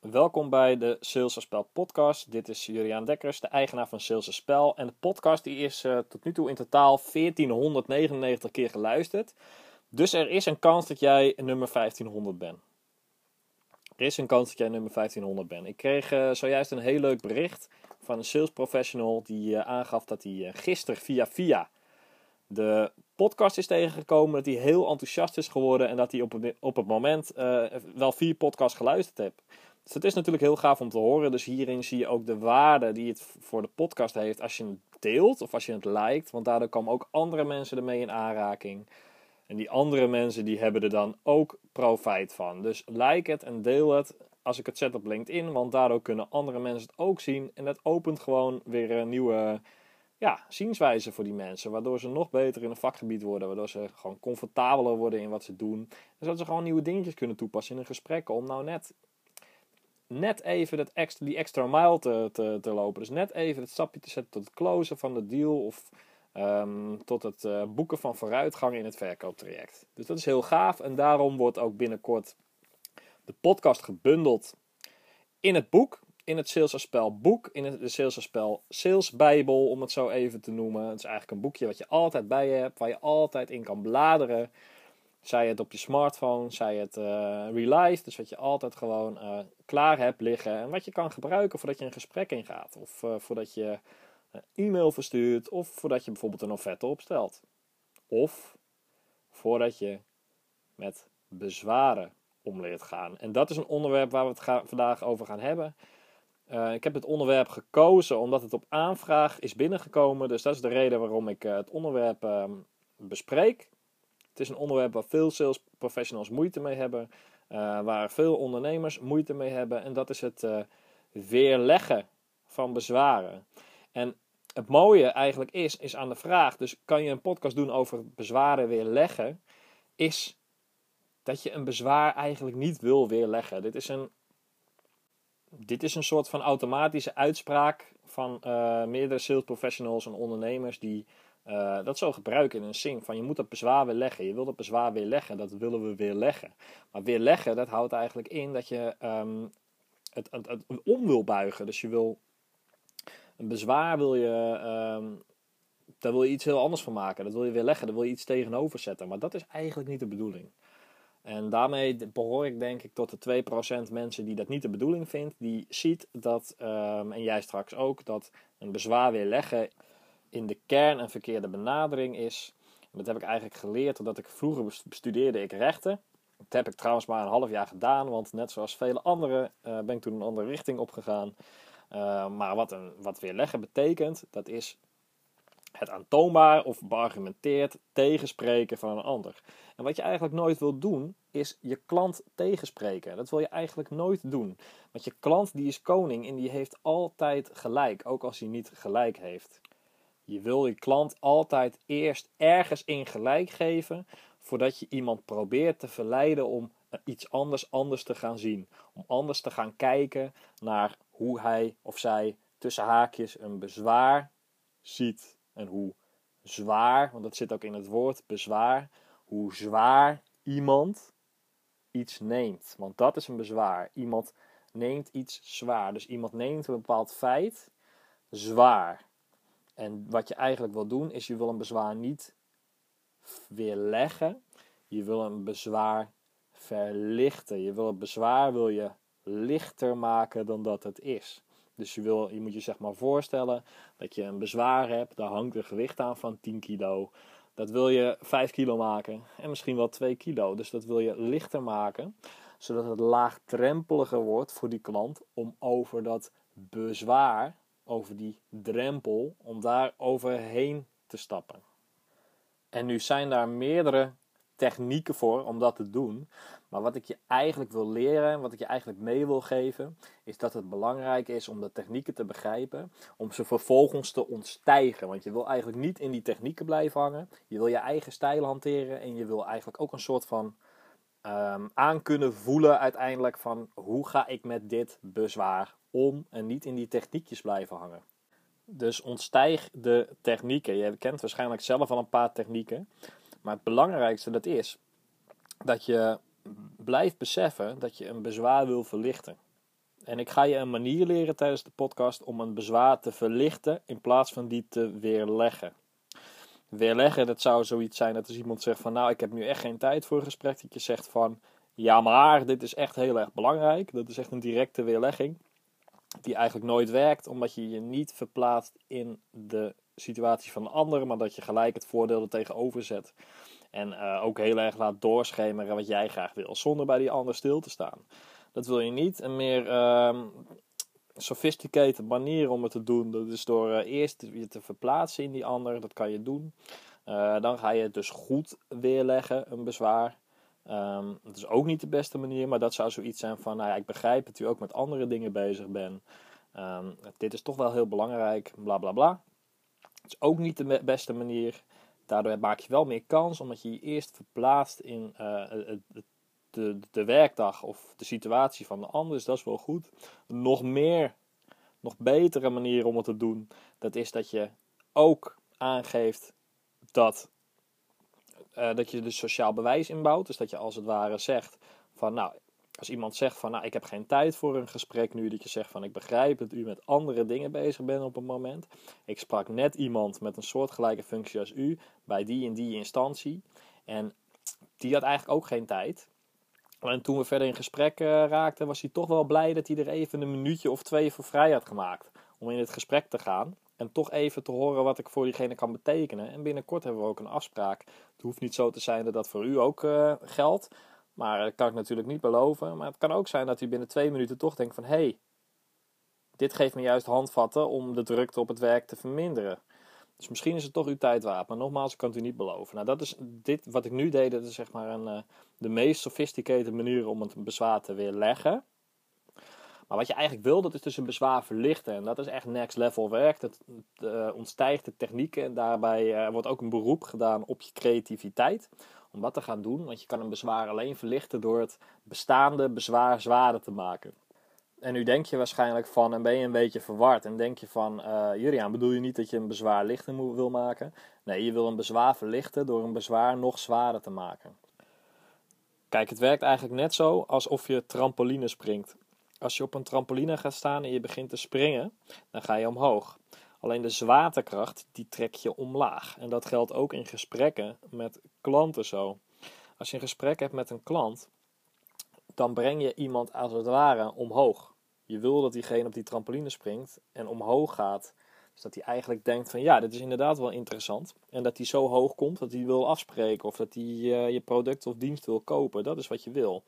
Welkom bij de Sales Spel podcast. Dit is Juliaan Dekkers, de eigenaar van Sales Spel. En de podcast die is uh, tot nu toe in totaal 1499 keer geluisterd. Dus er is een kans dat jij nummer 1500 bent. Er is een kans dat jij nummer 1500 bent. Ik kreeg uh, zojuist een heel leuk bericht van een sales professional die uh, aangaf dat hij gisteren via via de podcast is tegengekomen. Dat hij heel enthousiast is geworden en dat hij op, op het moment wel vier podcasts geluisterd heeft. Dus het is natuurlijk heel gaaf om te horen. Dus hierin zie je ook de waarde die het voor de podcast heeft als je het deelt of als je het liked. Want daardoor komen ook andere mensen ermee in aanraking. En die andere mensen die hebben er dan ook profijt van. Dus like het en deel het als ik het zet op LinkedIn. Want daardoor kunnen andere mensen het ook zien. En dat opent gewoon weer een nieuwe ja, zienswijze voor die mensen. Waardoor ze nog beter in een vakgebied worden. Waardoor ze gewoon comfortabeler worden in wat ze doen. En zodat ze gewoon nieuwe dingetjes kunnen toepassen in een gesprek. Om nou net net even dat extra, die extra mile te, te, lopen. Dus net even het stapje te zetten tot het closen van de deal of ehm, tot het uh, boeken van vooruitgang in het verkooptraject. Dus dat is heel gaaf en daarom wordt ook binnenkort de podcast gebundeld in het boek. In het Sales Spel boek, in het, Spel Sales Bijbel, om het zo even te noemen. Het is eigenlijk een boekje wat je altijd bij je hebt, waar je altijd in kan bladeren. Zij het op je smartphone, zij het uh. Dus wat je altijd gewoon uh, klaar hebt liggen. En wat je kan gebruiken voordat je een gesprek ingaat. Of uh, voordat je een e-mail verstuurt. Of voordat je bijvoorbeeld een offerte opstelt. Of voordat je met bezwaren om leert gaan. En dat is een onderwerp waar we het vandaag over gaan hebben. ik heb het onderwerp gekozen omdat het op aanvraag is binnengekomen. Dus dat is de reden waarom ik het onderwerp ehm, bespreek. Het is een onderwerp waar veel sales professionals moeite mee hebben, uh, waar veel ondernemers moeite mee hebben, en dat is het uh, weerleggen van bezwaren. En het mooie eigenlijk is, is aan de vraag, dus kan je een podcast doen over bezwaren weerleggen, is dat je een bezwaar eigenlijk niet wil weerleggen. Dit is een, dit is een soort van automatische uitspraak van uh, meerdere sales professionals en ondernemers die uh, dat zo gebruiken in een zin van je moet dat bezwaar weer leggen. Je wilt dat bezwaar weer leggen, dat willen we weer leggen. Maar weer leggen, dat houdt eigenlijk in dat je um, het, het, om wil buigen. Dus je wil een bezwaar wil je, um, daar wil je iets heel anders van maken. Dat wil je weer leggen, daar wil je iets tegenover zetten. Maar dat is eigenlijk niet de bedoeling. En daarmee behoor ik denk ik tot de 2% mensen die dat niet de bedoeling vindt. Die ziet dat, um, en jij straks ook, dat een bezwaar weer leggen in de kern een verkeerde benadering is. dat heb ik eigenlijk geleerd omdat ik vroeger bestudeerde ik rechten. Dat heb ik trouwens maar een half jaar gedaan, want net zoals vele anderen uh, ben ik toen een andere richting opgegaan. Uh, maar wat, een, wat weerleggen betekent, dat is het aantoonbaar of beargumenteerd tegenspreken van een ander. En wat je eigenlijk nooit wil doen, is je klant tegenspreken. Dat wil je eigenlijk nooit doen. Want je klant die is koning en die heeft altijd gelijk, ook als hij niet gelijk heeft. Je wil je klant altijd eerst ergens in gelijk geven voordat je iemand probeert te verleiden om iets anders anders te gaan zien. Om anders te gaan kijken naar hoe hij of zij tussen haakjes een bezwaar ziet. En hoe zwaar, want dat zit ook in het woord bezwaar, hoe zwaar iemand iets neemt. Want dat is een bezwaar. Iemand neemt iets zwaar. Dus iemand neemt een bepaald feit zwaar. En wat je eigenlijk wil doen, is je wil een bezwaar niet weerleggen. Je wil een bezwaar verlichten. Je wil het bezwaar wil je lichter maken dan dat het is. Dus je, wil, je moet je zeg maar voorstellen dat je een bezwaar hebt, daar hangt een gewicht aan van 10 kilo. Dat wil je 5 kilo maken en misschien wel 2 kilo. Dus dat wil je lichter maken, zodat het laagdrempeliger wordt voor die klant om over dat bezwaar over die drempel om daar overheen te stappen. En nu zijn daar meerdere technieken voor om dat te doen. Maar wat ik je eigenlijk wil leren, wat ik je eigenlijk mee wil geven, is dat het belangrijk is om de technieken te begrijpen, om ze vervolgens te ontstijgen. Want je wil eigenlijk niet in die technieken blijven hangen. Je wil je eigen stijl hanteren en je wil eigenlijk ook een soort van um, aan kunnen voelen uiteindelijk van hoe ga ik met dit bezwaar om en niet in die techniekjes blijven hangen. Dus ontstijg de technieken. Je kent waarschijnlijk zelf al een paar technieken. Maar het belangrijkste dat is dat je blijft beseffen dat je een bezwaar wil verlichten. En ik ga je een manier leren tijdens de podcast om een bezwaar te verlichten in plaats van die te weerleggen. Weerleggen, dat zou zoiets zijn dat als iemand zegt van nou ik heb nu echt geen tijd voor een gesprek. Dat je zegt van ja maar dit is echt heel erg belangrijk. Dat is echt een directe weerlegging die eigenlijk nooit werkt omdat je je niet verplaatst in de situatie van de ander. Maar dat je gelijk het voordeel er tegenover zet. En uh, ook heel erg laat doorschemeren wat jij graag wil, zonder bij die ander stil te staan. Dat wil je niet. Een meer uh, sophisticated manier om het te doen, dat is door uh, eerst je te verplaatsen in die ander. Dat kan je doen. Uh, dan ga je het dus goed weerleggen, een bezwaar. Um, dat is ook niet de beste manier, maar dat zou zoiets zijn van, nou ja, ik begrijp dat u ook met andere dingen bezig bent. Um, dit is toch wel heel belangrijk, bla bla bla. Het is ook niet de beste manier. Daardoor maak je wel meer kans, omdat je je eerst verplaatst in uh, het, de, de werkdag of de situatie van de ander. Dus dat is wel goed. Nog meer, nog betere manier om het te doen, dat is dat je ook aangeeft dat, uh, dat je dus sociaal bewijs inbouwt. Dus dat je als het ware zegt van nou, als iemand zegt van nou ik heb geen tijd voor een gesprek nu, dat je zegt van ik begrijp dat u met andere dingen bezig bent op het moment. Ik sprak net iemand met een soortgelijke functie als u bij die en die instantie. En die had eigenlijk ook geen tijd. En toen we verder in gesprek uh, raakten, was hij toch wel blij dat hij er even een minuutje of twee voor vrij had gemaakt. Om in het gesprek te gaan. En toch even te horen wat ik voor diegene kan betekenen. En binnenkort hebben we ook een afspraak. Het hoeft niet zo te zijn dat dat voor u ook uh, geldt. Maar dat kan ik natuurlijk niet beloven. Maar het kan ook zijn dat u binnen twee minuten toch denkt van... Hé, hey, dit geeft me juist handvatten om de drukte op het werk te verminderen. Dus misschien is het toch uw tijd waard. Maar nogmaals, ik kan het u niet beloven. Nou, dat is dit wat ik nu deed. Dat is zeg maar een, uh, de meest sophisticated manier om het bezwaar te weerleggen. Maar wat je eigenlijk wil, dat is dus een bezwaar verlichten. En dat is echt next level werk. Dat uh, ontstijgt de technieken. En daarbij uh, wordt ook een beroep gedaan op je creativiteit. Om dat te gaan doen. Want je kan een bezwaar alleen verlichten door het bestaande bezwaar zwaarder te maken. En nu denk je waarschijnlijk van, en ben je een beetje verward. En denk je van, uh, bedoel je niet dat je een bezwaar lichter wil maken? Nee, je wil een bezwaar verlichten door een bezwaar nog zwaarder te maken. Kijk, het werkt eigenlijk net zo alsof je trampoline springt. Als je op een trampoline gaat staan en je begint te springen, dan ga je omhoog. Alleen de zwaartekracht, die trek je omlaag. En dat geldt ook in gesprekken met klanten zo. Als je een gesprek hebt met een klant, dan breng je iemand als het ware omhoog. Je wil dat diegene op die trampoline springt en omhoog gaat. Dus dat hij eigenlijk denkt van ja, dit is inderdaad wel interessant. En dat hij zo hoog komt dat hij wil afspreken of dat hij uh, je product of dienst wil kopen. Dat is wat je wil.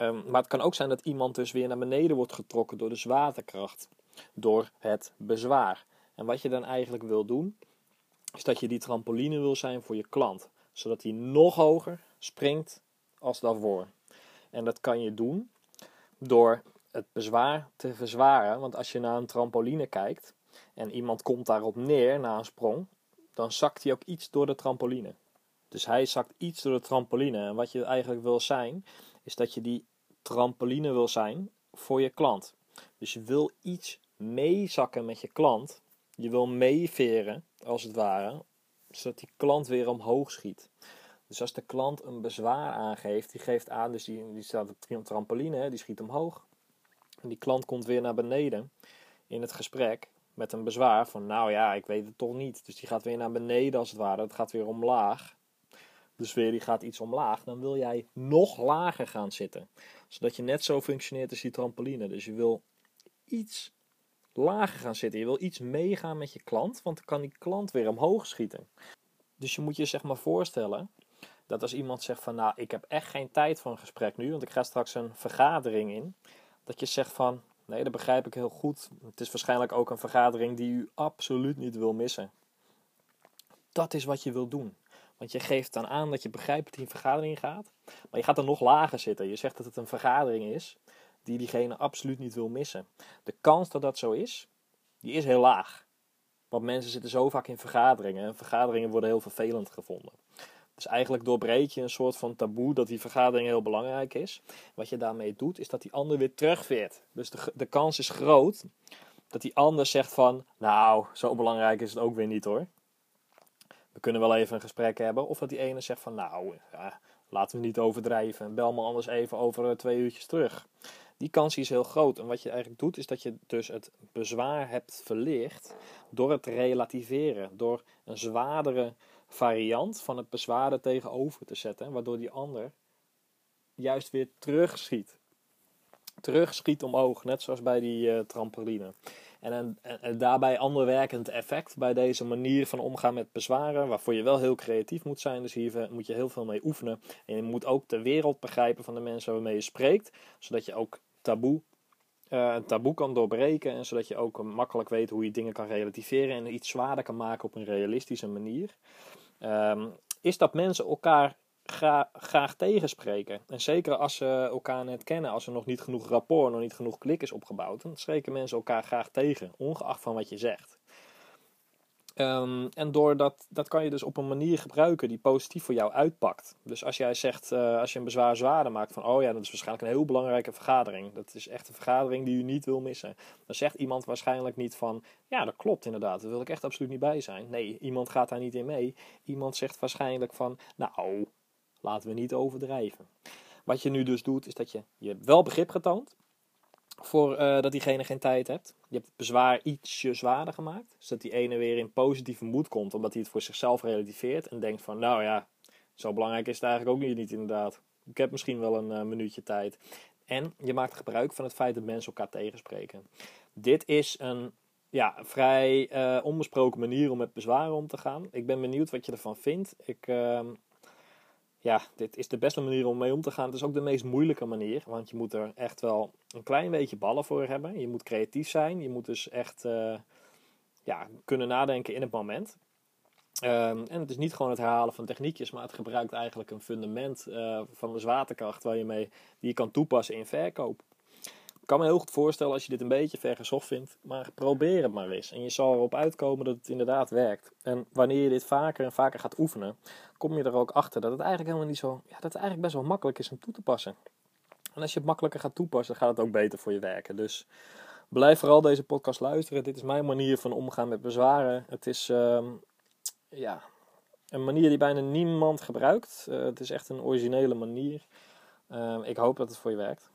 Um, maar het kan ook zijn dat iemand dus weer naar beneden wordt getrokken door de zwaartekracht. Door het bezwaar. En wat je dan eigenlijk wil doen, is dat je die trampoline wil zijn voor je klant. Zodat hij nog hoger springt als daarvoor. En dat kan je doen door het bezwaar te verzwaren. Want als je naar een trampoline kijkt en iemand komt daarop neer na een sprong, dan zakt hij ook iets door de trampoline. Dus hij zakt iets door de trampoline. En wat je eigenlijk wil zijn, is dat je die trampoline wil zijn voor je klant. Dus je wil iets meezakken met je klant. Je wil meeveren, als het ware, zodat die klant weer omhoog schiet. Dus als de klant een bezwaar aangeeft, die geeft aan, dus die, die staat op een trampoline, die schiet omhoog. En die klant komt weer naar beneden in het gesprek met een bezwaar van, nou ja, ik weet het toch niet. Dus die gaat weer naar beneden als het ware, het gaat weer omlaag. Dus weer die gaat iets omlaag, dan wil jij nog lager gaan zitten. Zodat je net zo functioneert als die trampoline. Dus je wil iets lager gaan zitten. Je wil iets meegaan met je klant, want dan kan die klant weer omhoog schieten. Dus je moet je zeg maar voorstellen dat als iemand zegt van nou, ik heb echt geen tijd voor een gesprek nu, want ik ga straks een vergadering in, dat je zegt van nee, dat begrijp ik heel goed. Het is waarschijnlijk ook een vergadering die u absoluut niet wil missen. Dat is wat je wil doen. Want je geeft dan aan dat je begrijpt dat hij een vergadering gaat, maar je gaat er nog lager zitten. Je zegt dat het een vergadering is die diegene absoluut niet wil missen. De kans dat dat zo is, die is heel laag. Want mensen zitten zo vaak in vergaderingen en vergaderingen worden heel vervelend gevonden. Dus eigenlijk doorbreek je een soort van taboe dat die vergadering heel belangrijk is. Wat je daarmee doet, is dat die ander weer terugveert. Dus de, de kans is groot dat die ander zegt van, nou, zo belangrijk is het ook weer niet hoor. We kunnen wel even een gesprek hebben. Of dat die ene zegt van, nou, ja, laten we niet overdrijven. Bel me anders even over twee uurtjes terug. Die kans is heel groot. En wat je eigenlijk doet, is dat je dus het bezwaar hebt verlicht door het relativeren. Door een zwaardere variant van het bezwaar tegenover te zetten. Waardoor die ander juist weer terugschiet. Terugschiet omhoog, net zoals bij die uh, trampoline. En een, een, daarbij ander werkend effect bij deze manier van omgaan met bezwaren, waarvoor je wel heel creatief moet zijn. Dus hier moet je heel veel mee oefenen. En je moet ook de wereld begrijpen van de mensen waarmee je spreekt, zodat je ook taboe, uh, een taboe kan doorbreken. En zodat je ook makkelijk weet hoe je dingen kan relativeren en iets zwaarder kan maken op een realistische manier. Um, is dat mensen elkaar graag tegenspreken. En zeker als ze elkaar net kennen, als er nog niet genoeg rapport, nog niet genoeg klik is opgebouwd, dan spreken mensen elkaar graag tegen, ongeacht van wat je zegt. Um, en door dat, dat kan je dus op een manier gebruiken die positief voor jou uitpakt. Dus als jij zegt, uh, als je een bezwaar zwaarder maakt van, oh ja, dat is waarschijnlijk een heel belangrijke vergadering. Dat is echt een vergadering die u niet wil missen. Dan zegt iemand waarschijnlijk niet van, ja, dat klopt inderdaad, daar wil ik echt absoluut niet bij zijn. Nee, iemand gaat daar niet in mee. Iemand zegt waarschijnlijk van, nou, Laten we niet overdrijven. Wat je nu dus doet, is dat je, je wel begrip getoond voor uh, dat diegene geen tijd hebt. Je hebt het bezwaar ietsje zwaarder gemaakt. Zodat die ene weer in positieve moed komt, omdat hij het voor zichzelf relativeert. En denkt van, nou ja, zo belangrijk is het eigenlijk ook niet inderdaad. Ik heb misschien wel een uh, minuutje tijd. En je maakt gebruik van het feit dat mensen elkaar tegenspreken. Dit is een ja, vrij uh, onbesproken manier om met bezwaren om te gaan. Ik ben benieuwd wat je ervan vindt. Ik, ehm, ja, dit is de beste manier om mee om te gaan. Het is ook de meest moeilijke manier, want je moet er echt wel een klein beetje ballen voor hebben. Je moet creatief zijn, je moet dus echt uh, ja, kunnen nadenken in het moment. Um, en het is niet gewoon het herhalen van techniekjes, maar het gebruikt eigenlijk een fundament uh, van de zwaartekracht waar je mee, die je kan toepassen in verkoop. Ik kan me heel goed voorstellen als je dit een beetje vergezocht vindt, maar probeer het maar eens. En je zal erop uitkomen dat het inderdaad werkt. En wanneer je dit vaker en vaker gaat oefenen, kom je er ook achter dat het eigenlijk helemaal niet zo, ja, dat het eigenlijk best wel makkelijk is om toe te passen. En als je het makkelijker gaat toepassen, gaat het ook beter voor je werken. Dus blijf vooral deze podcast luisteren. Dit is mijn manier van omgaan met bezwaren. Het is uh, ja, een manier die bijna niemand gebruikt. Uh, het is echt een originele manier. Uh, ik hoop dat het voor je werkt.